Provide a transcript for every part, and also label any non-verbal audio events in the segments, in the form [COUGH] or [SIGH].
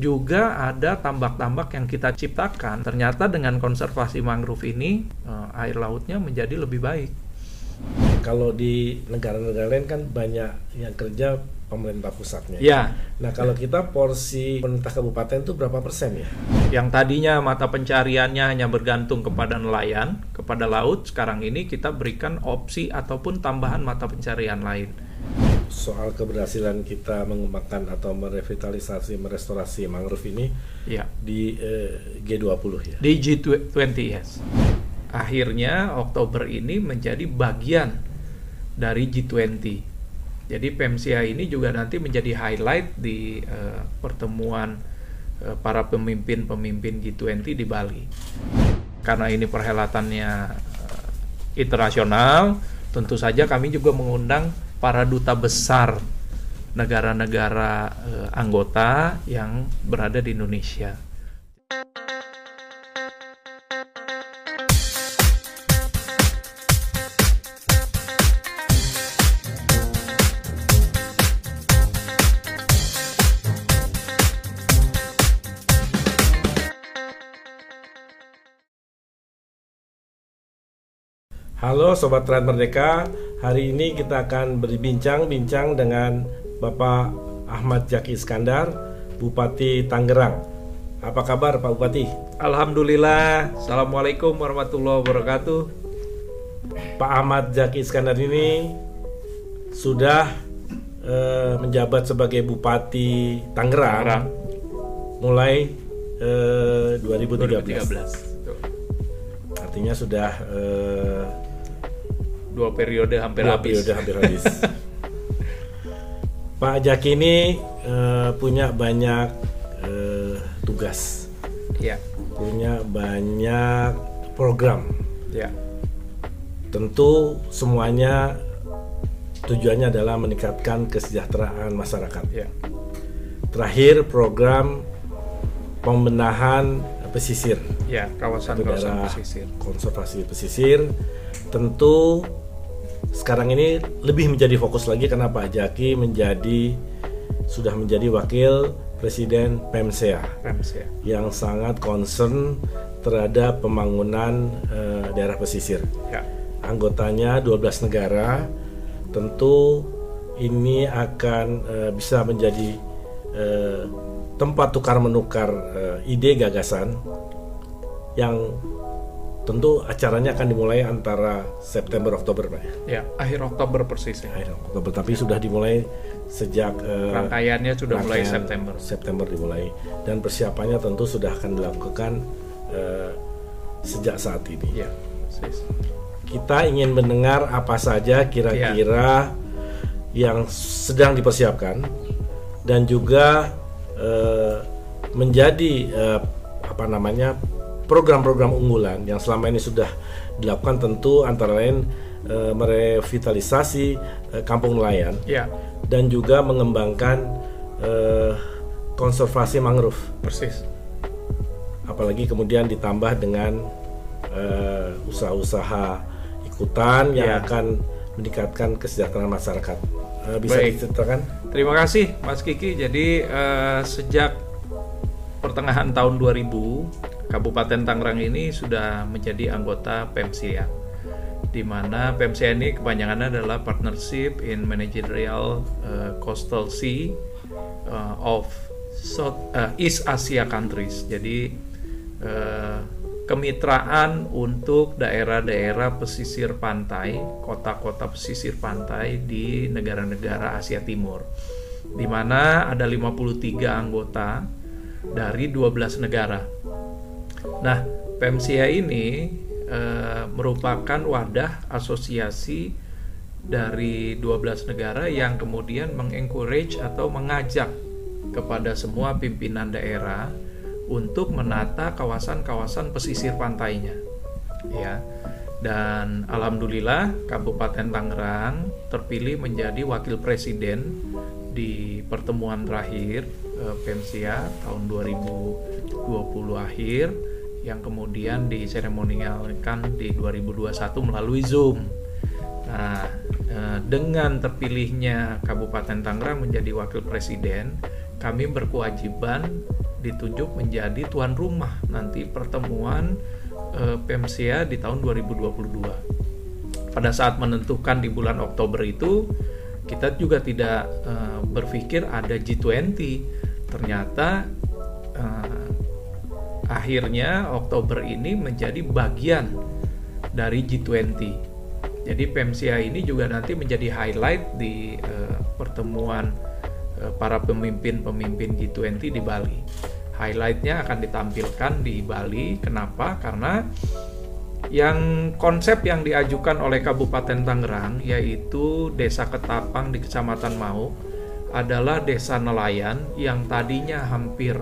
juga ada tambak-tambak yang kita ciptakan. Ternyata dengan konservasi mangrove ini eh, air lautnya menjadi lebih baik. Kalau di negara-negara lain kan banyak yang kerja pemerintah pusatnya. Ya, Nah kalau kita porsi pemerintah kabupaten itu berapa persen ya? yang tadinya mata pencariannya hanya bergantung kepada nelayan, kepada laut, sekarang ini kita berikan opsi ataupun tambahan mata pencarian lain. Soal keberhasilan kita mengembangkan atau merevitalisasi, merestorasi mangrove ini Ya, di eh, G20 ya. di G20 yes. Akhirnya Oktober ini menjadi bagian dari G20. Jadi PMCA ini juga nanti menjadi highlight di eh, pertemuan eh, para pemimpin-pemimpin G20 di Bali. Karena ini perhelatannya eh, internasional, tentu saja kami juga mengundang para duta besar negara-negara eh, anggota yang berada di Indonesia. Halo Sobat Trans Merdeka, hari ini kita akan berbincang-bincang dengan Bapak Ahmad Jaki Iskandar, Bupati Tangerang. Apa kabar Pak Bupati? Alhamdulillah, Assalamualaikum warahmatullahi wabarakatuh. Pak Ahmad Jaki Iskandar ini sudah eh, menjabat sebagai Bupati Tangerang Tangerang. mulai eh, 2013. 2013. Tuh. Artinya sudah eh, Dua periode hampir dua habis. periode hampir habis. [LAUGHS] Pak Jaki ini eh, punya banyak eh, tugas, Ya, punya banyak program. ya, Tentu semuanya tujuannya adalah meningkatkan kesejahteraan masyarakat. ya, Terakhir program pembenahan pesisir, ya. Kawasan-kawasan daerah pesisir. konservasi pesisir. Tentu sekarang ini lebih menjadi fokus lagi karena Pak Jaki menjadi sudah menjadi wakil presiden PEMSEA ya. yang sangat concern terhadap pembangunan eh, daerah pesisir. Ya, Anggotanya 12 negara. Tentu ini akan eh, bisa menjadi eh, tempat tukar menukar ide gagasan yang tentu acaranya akan dimulai antara September Oktober Pak ya. ya. Akhir Oktober persisnya. Akhir Oktober tapi sudah dimulai sejak eh, Rangkaiannya sudah mulai rangkaian September. September dimulai dan persiapannya tentu sudah akan dilakukan eh, sejak saat ini. Ya, persis. Kita ingin mendengar apa saja kira-kira yang sedang dipersiapkan dan juga eh, menjadi eh, apa namanya program-program unggulan yang selama ini sudah dilakukan tentu antara lain eh, merevitalisasi eh, kampung nelayan Ya, dan juga mengembangkan eh, konservasi mangrove persis. apalagi kemudian ditambah dengan usaha-usaha ikutan yang Ya. akan meningkatkan kesejahteraan masyarakat. Eh, bisa Baik. diceritakan? Terima kasih Mas Kiki. Jadi eh, sejak pertengahan tahun 2000 Kabupaten Tangerang ini sudah menjadi anggota PEMSIA di mana PEMSIA ini kepanjangannya adalah Partnership in Managerial eh, Coastal Sea eh, of South, eh, East Asia Countries. Jadi eh, kemitraan untuk daerah-daerah pesisir pantai, kota-kota pesisir pantai di negara-negara Asia Timur. Di mana ada 53 anggota dari 12 negara. Nah, PMCA ini eh, merupakan wadah asosiasi dari 12 negara yang kemudian mengencourage atau mengajak kepada semua pimpinan daerah untuk menata kawasan-kawasan pesisir pantainya. Ya. Dan alhamdulillah Kabupaten Tangerang terpilih menjadi wakil presiden di pertemuan terakhir eh, PEMSIA tahun 2020 akhir yang kemudian diseremonialkan di 2021 melalui Zoom. Nah, eh, dengan terpilihnya Kabupaten Tangerang menjadi wakil presiden, kami berkewajiban ditunjuk menjadi tuan rumah nanti pertemuan PEMSIA di tahun 2022. Pada saat menentukan di bulan Oktober itu kita juga tidak uh, berpikir ada G20. Ternyata uh, akhirnya Oktober ini menjadi bagian dari G20 jadi PEMSIA ini juga nanti menjadi highlight di uh, pertemuan uh, para pemimpin-pemimpin G20 di Bali. Highlightnya akan ditampilkan di Bali. Kenapa? Karena yang konsep yang diajukan oleh Kabupaten Tangerang yaitu Desa Ketapang di Kecamatan Mau adalah desa nelayan yang tadinya hampir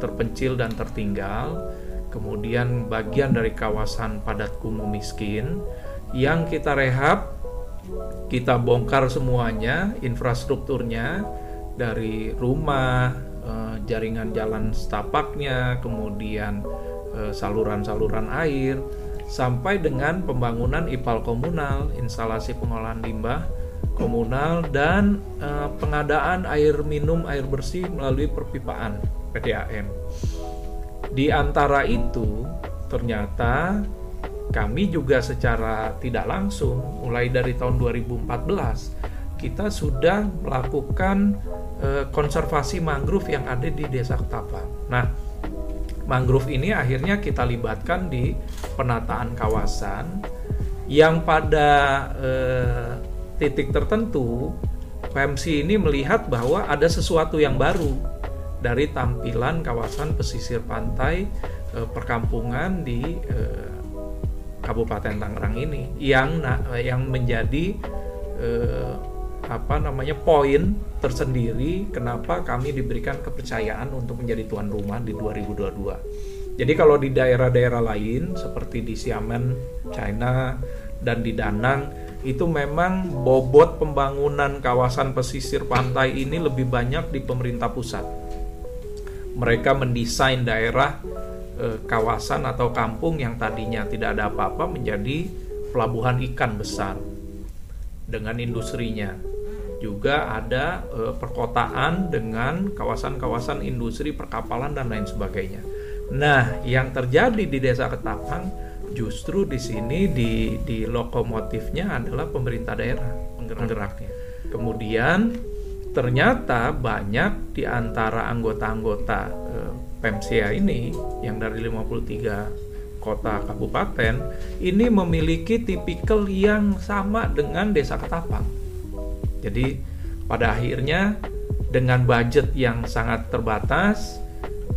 terpencil dan tertinggal, kemudian bagian dari kawasan padat kumuh miskin. Yang kita rehab, kita bongkar semuanya, infrastrukturnya dari rumah, eh, jaringan jalan setapaknya, kemudian eh, saluran-saluran air, sampai dengan pembangunan IPAL komunal, instalasi pengolahan limbah komunal dan eh, pengadaan air minum air bersih melalui perpipaan PDAM. Di antara itu ternyata kami juga secara tidak langsung mulai dari tahun 2014 kita sudah melakukan e, konservasi mangrove yang ada di Desa Ketapang. Nah, mangrove ini akhirnya kita libatkan di penataan kawasan yang pada e, titik tertentu PMC ini melihat bahwa ada sesuatu yang baru dari tampilan kawasan pesisir pantai e, perkampungan di e, Kabupaten Tangerang ini yang yang menjadi eh, apa namanya poin tersendiri kenapa kami diberikan kepercayaan untuk menjadi tuan rumah di 2022. Jadi kalau di daerah-daerah lain seperti di Xiamen, China dan di Danang itu memang bobot pembangunan kawasan pesisir pantai ini lebih banyak di pemerintah pusat. Mereka mendesain daerah eh, kawasan atau kampung yang tadinya tidak ada apa-apa menjadi pelabuhan ikan besar dengan industrinya. Juga ada eh, perkotaan dengan kawasan-kawasan industri perkapalan dan lain sebagainya. Nah, yang terjadi di Desa Ketapang justru di sini di di lokomotifnya adalah pemerintah daerah penggeraknya. Kemudian ternyata banyak di antara anggota-anggota eh, Pemsia ini yang dari 53 kota kabupaten ini memiliki tipikal yang sama dengan desa Ketapang. Jadi pada akhirnya dengan budget yang sangat terbatas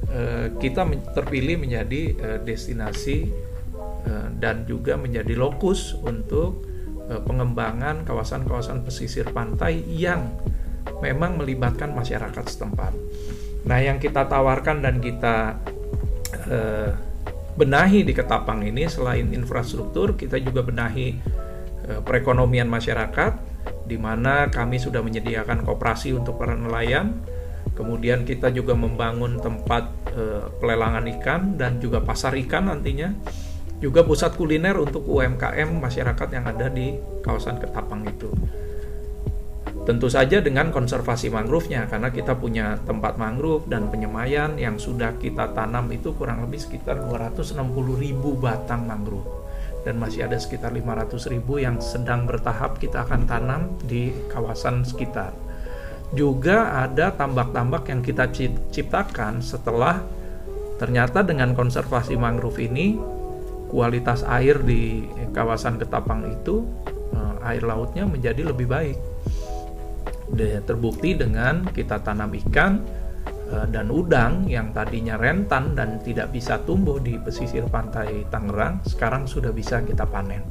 eh, kita terpilih menjadi eh, destinasi eh, dan juga menjadi lokus untuk pengembangan kawasan-kawasan pesisir pantai yang memang melibatkan masyarakat setempat. Nah, yang kita tawarkan dan kita uh, benahi di Ketapang ini selain infrastruktur, kita juga benahi uh, perekonomian masyarakat di mana kami sudah menyediakan koperasi untuk para nelayan. Kemudian kita juga membangun tempat uh, pelelangan ikan dan juga pasar ikan nantinya. Juga pusat kuliner untuk UMKM masyarakat yang ada di kawasan Ketapang itu. Tentu saja dengan konservasi mangrove-nya karena kita punya tempat mangrove dan penyemayan yang sudah kita tanam itu kurang lebih sekitar 260 ribu batang mangrove dan masih ada sekitar 500 ribu yang sedang bertahap kita akan tanam di kawasan sekitar. Juga ada tambak-tambak yang kita ciptakan setelah ternyata dengan konservasi mangrove ini kualitas air di kawasan Ketapang itu eh, air lautnya menjadi lebih baik terbukti dengan kita tanam ikan eh, dan udang yang tadinya rentan dan tidak bisa tumbuh di pesisir pantai Tangerang sekarang sudah bisa kita panen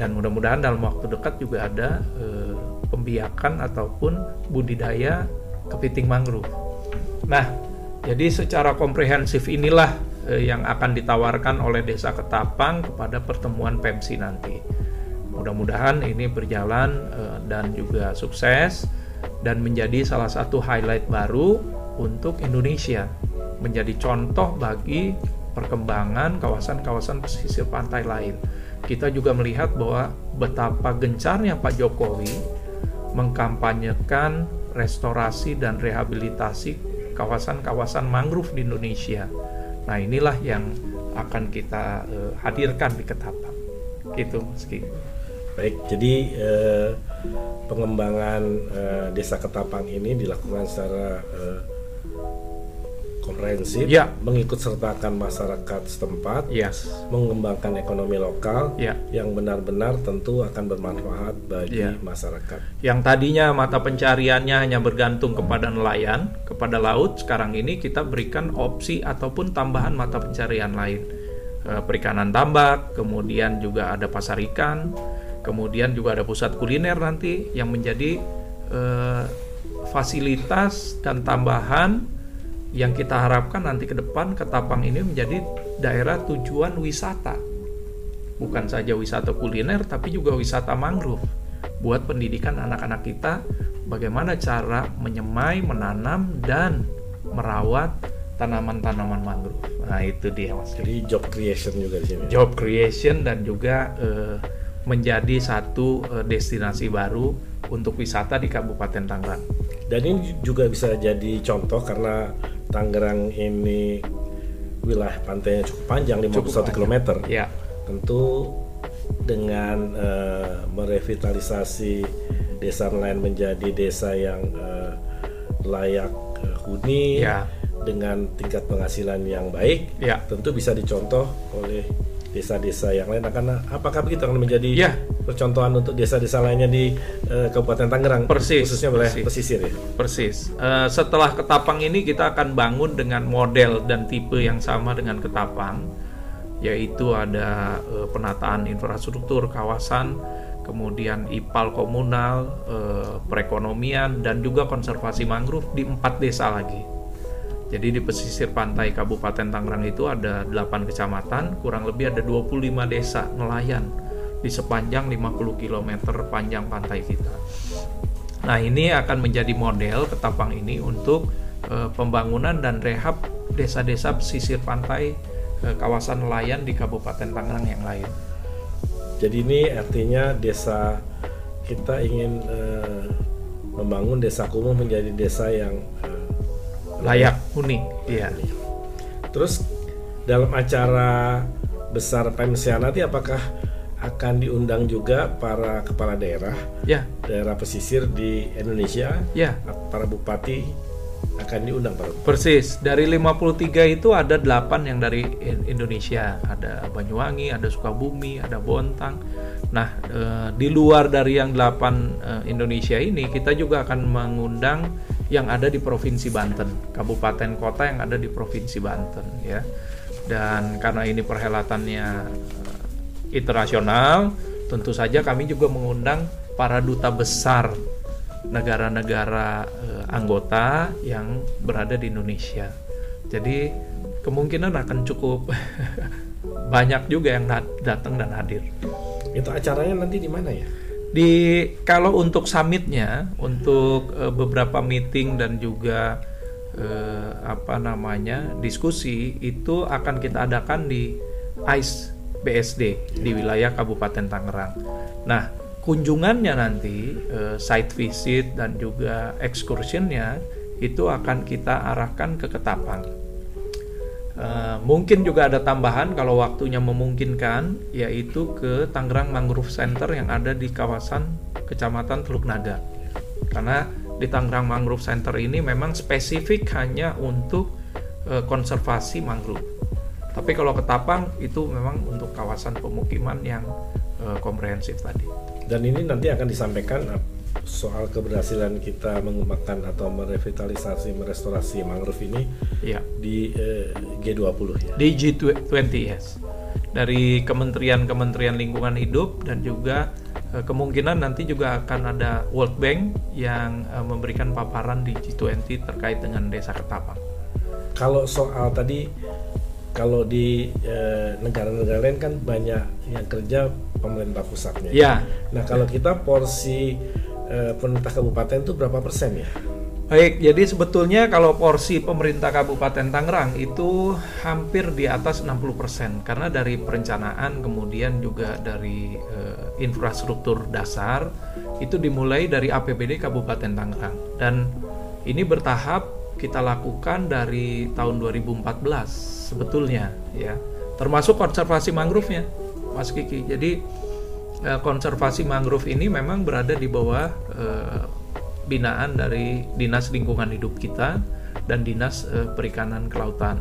dan mudah-mudahan dalam waktu dekat juga ada eh, pembiakan ataupun budidaya kepiting mangrove. Nah, jadi secara komprehensif inilah eh, yang akan ditawarkan oleh Desa Ketapang kepada pertemuan PEMSI nanti. Mudah-mudahan ini berjalan eh, dan juga sukses dan menjadi salah satu highlight baru untuk Indonesia menjadi contoh bagi perkembangan kawasan-kawasan pesisir pantai lain. Kita juga melihat bahwa betapa gencarnya Pak Jokowi mengkampanyekan restorasi dan rehabilitasi kawasan-kawasan mangrove di Indonesia. Nah, inilah yang akan kita uh, hadirkan di Ketapang. Gitu, meski. Baik, jadi uh, pengembangan uh, Desa Ketapang ini dilakukan secara uh, komprehensif, ya. mengikut sertakan masyarakat setempat, yes. mengembangkan ekonomi lokal ya. yang benar-benar tentu akan bermanfaat bagi ya. masyarakat. Yang tadinya mata pencariannya hanya bergantung kepada nelayan, kepada laut, sekarang ini kita berikan opsi ataupun tambahan mata pencarian lain. E, perikanan tambak, kemudian juga ada pasar ikan, kemudian juga ada pusat kuliner nanti yang menjadi e, fasilitas dan tambahan yang kita harapkan nanti ke depan Ketapang ini menjadi daerah tujuan wisata. Bukan saja wisata kuliner tapi juga wisata mangrove. Buat pendidikan anak-anak kita bagaimana cara menyemai, menanam dan merawat tanaman-tanaman mangrove. Nah, itu dia Mas. Jadi job creation juga di sini. Job creation dan juga uh, menjadi satu uh, destinasi baru untuk wisata di Kabupaten Tangerang. Dan ini juga bisa jadi contoh karena Tangerang ini wilayah pantainya cukup panjang 51 km. Ya. Tentu dengan uh, merevitalisasi desa nelayan menjadi desa yang uh, layak uh, huni ya. dengan tingkat penghasilan yang baik, ya. tentu bisa dicontoh oleh desa-desa yang lain akan apakah begitu akan menjadi ya. percontohan untuk desa-desa lainnya di uh, Kabupaten Tangerang persis khususnya wilayah pesisir ya? Persis. Uh, setelah Ketapang ini kita akan bangun dengan model dan tipe yang sama dengan Ketapang yaitu ada uh, penataan infrastruktur kawasan kemudian IPAL komunal uh, perekonomian dan juga konservasi mangrove di empat desa lagi jadi di pesisir pantai Kabupaten Tangerang itu ada 8 kecamatan, kurang lebih ada 25 desa nelayan di sepanjang 50 km panjang pantai kita. Nah, ini akan menjadi model Ketapang ini untuk e, pembangunan dan rehab desa-desa pesisir pantai e, kawasan nelayan di Kabupaten Tangerang yang lain. Jadi ini artinya desa kita ingin e, membangun desa kumuh menjadi desa yang e, layak huni. Iya. Terus dalam acara besar Pemsia nanti apakah akan diundang juga para kepala daerah, ya. daerah pesisir di Indonesia, ya. para bupati akan diundang Pak. Persis. Dari 53 itu ada 8 yang dari Indonesia. Ada Banyuwangi, ada Sukabumi, ada Bontang. Nah, e, di luar dari yang 8 e, Indonesia ini, kita juga akan mengundang yang ada di Provinsi Banten, kabupaten kota yang ada di Provinsi Banten ya. Dan karena ini perhelatannya uh, internasional, tentu saja kami juga mengundang para duta besar negara-negara uh, anggota yang berada di Indonesia. Jadi kemungkinan akan cukup [LAUGHS] banyak juga yang datang dan hadir. Itu acaranya nanti di mana ya? Di kalau untuk summitnya untuk uh, beberapa meeting dan juga uh, apa namanya diskusi itu akan kita adakan di ICE BSD di wilayah Kabupaten Tangerang. Nah kunjungannya nanti uh, site visit dan juga excursionnya itu akan kita arahkan ke Ketapang Uh, mungkin juga ada tambahan kalau waktunya memungkinkan yaitu ke Tangerang Mangrove Center yang ada di kawasan Kecamatan Teluk Naga. Karena di Tangerang Mangrove Center ini memang spesifik hanya untuk uh, konservasi mangrove. Tapi kalau Ketapang itu memang untuk kawasan pemukiman yang uh, komprehensif tadi. Dan ini nanti akan disampaikan soal keberhasilan kita mengembangkan atau merevitalisasi merestorasi mangrove ini ya. di eh, G20 ya. Di G20 yes. Dari kementerian-kementerian lingkungan hidup dan juga eh, kemungkinan nanti juga akan ada World Bank yang eh, memberikan paparan di G20 terkait dengan desa Ketapang. Kalau soal tadi kalau di eh, negara-negara lain kan banyak yang kerja pemerintah pusatnya. Ya. Nah kalau kita porsi eh, pemerintah kabupaten itu berapa persen ya? Baik, jadi sebetulnya kalau porsi pemerintah Kabupaten Tangerang itu hampir di atas 60% karena dari perencanaan kemudian juga dari uh, infrastruktur dasar itu dimulai dari APBD Kabupaten Tangerang. Dan ini bertahap kita lakukan dari tahun 2014 sebetulnya ya. Termasuk konservasi mangrove-nya Mas Kiki. Jadi eh, konservasi mangrove ini memang berada di bawah eh, binaan dari Dinas Lingkungan Hidup kita dan Dinas eh, Perikanan Kelautan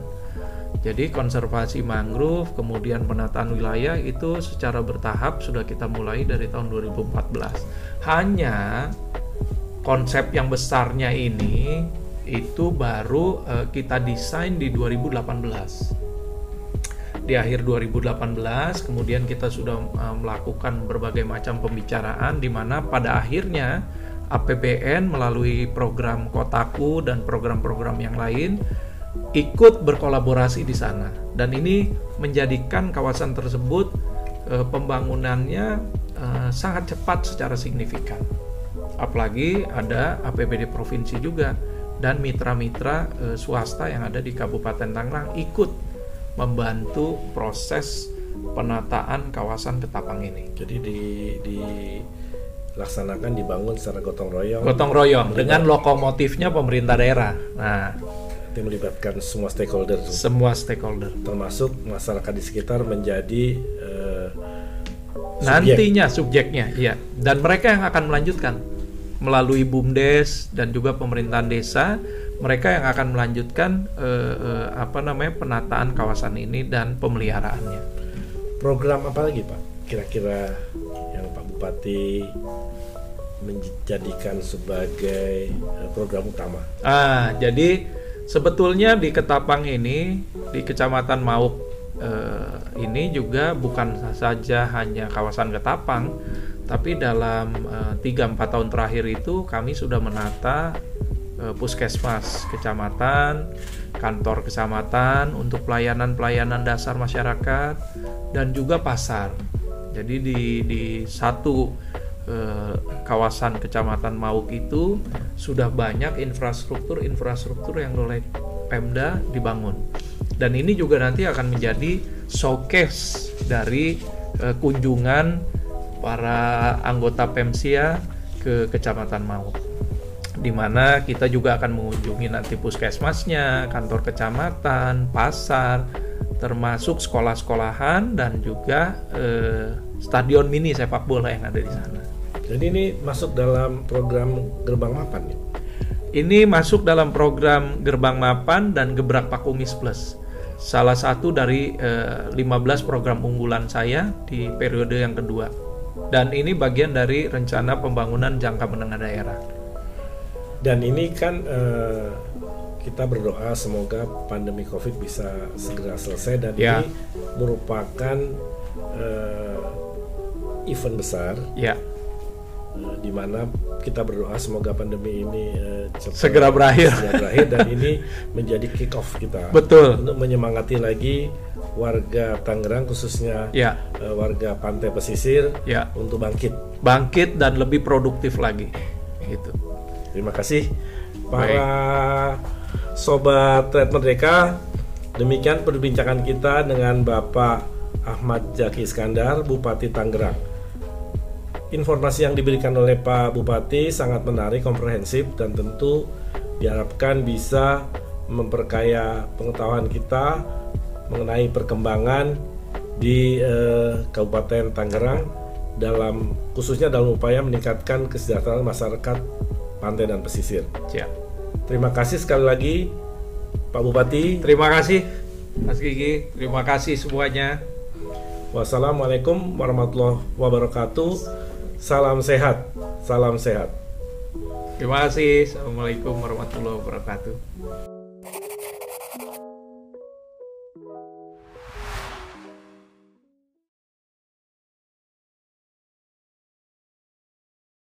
jadi konservasi mangrove, kemudian penataan wilayah itu secara bertahap sudah kita mulai dari tahun 2014. Hanya konsep yang besarnya ini itu baru uh, kita desain di 2018. Di akhir 2018 kemudian kita sudah uh, melakukan berbagai macam pembicaraan di mana pada akhirnya APBN melalui program Kotaku dan program-program yang lain ikut berkolaborasi di sana dan ini menjadikan kawasan tersebut uh, pembangunannya uh, sangat cepat secara signifikan. Apalagi ada APBD provinsi juga dan mitra-mitra swasta yang ada di Kabupaten Tangerang ikut membantu proses penataan kawasan Ketapang ini. Jadi di dilaksanakan dibangun secara gotong royong. Gotong royong dengan lokomotifnya pemerintah daerah. Nah, yang melibatkan semua stakeholder semua stakeholder termasuk masyarakat di sekitar menjadi uh, nantinya subjeknya ya dan mereka yang akan melanjutkan melalui bumdes dan juga pemerintahan desa mereka yang akan melanjutkan uh, uh, apa namanya penataan kawasan ini dan pemeliharaannya. Program apa lagi pak? Kira-kira yang pak bupati menjadikan sebagai program utama? Ah jadi Sebetulnya di Ketapang ini, di Kecamatan Mauk eh, ini juga bukan saja hanya kawasan Ketapang, tapi dalam eh, tiga 3 4 tahun terakhir itu kami sudah menata eh, puskesmas kecamatan, kantor kecamatan untuk pelayanan-pelayanan dasar masyarakat dan juga pasar. Jadi di di satu eh, kawasan kecamatan Mauk itu sudah banyak infrastruktur-infrastruktur yang oleh Pemda dibangun. Dan ini juga nanti akan menjadi showcase dari eh, kunjungan para anggota Pemsia ke Kecamatan Mauk. Di mana kita juga akan mengunjungi nanti puskesmasnya, kantor kecamatan, pasar, termasuk sekolah-sekolahan dan juga eh, stadion mini sepak bola yang ada di sana. Jadi ini masuk dalam program Gerbang Mapan ya? Ini masuk dalam program Gerbang Mapan dan Gebrak Pakumis Plus. Salah satu dari eh, 15 program unggulan saya di periode yang kedua. Dan ini bagian dari rencana pembangunan jangka menengah daerah. Dan ini kan eh, kita berdoa semoga pandemi Covid bisa segera selesai dan ya. ini merupakan eh, event besar. Ya uh, di mana kita berdoa semoga pandemi ini uh, cepat segera berakhir. Segera berakhir dan [LAUGHS] ini menjadi kick off kita. Betul. Untuk menyemangati lagi warga Tangerang khususnya ya. uh, warga pantai pesisir ya. untuk bangkit. Bangkit dan lebih produktif lagi. Gitu. Terima kasih para Baik. sobat Red Merdeka. Demikian perbincangan kita dengan Bapak Ahmad Jaki Iskandar, Bupati Tangerang. Informasi yang diberikan oleh Pak Bupati sangat menarik, komprehensif, dan tentu diharapkan bisa memperkaya pengetahuan kita mengenai perkembangan di eh, Kabupaten Tangerang dalam khususnya dalam upaya meningkatkan kesejahteraan masyarakat pantai dan pesisir. Ya. Terima kasih sekali lagi Pak Bupati. Terima kasih Mas Gigi. Terima kasih semuanya. Wassalamualaikum warahmatullahi wabarakatuh. Salam sehat, salam sehat. Terima kasih. Assalamualaikum warahmatullahi wabarakatuh.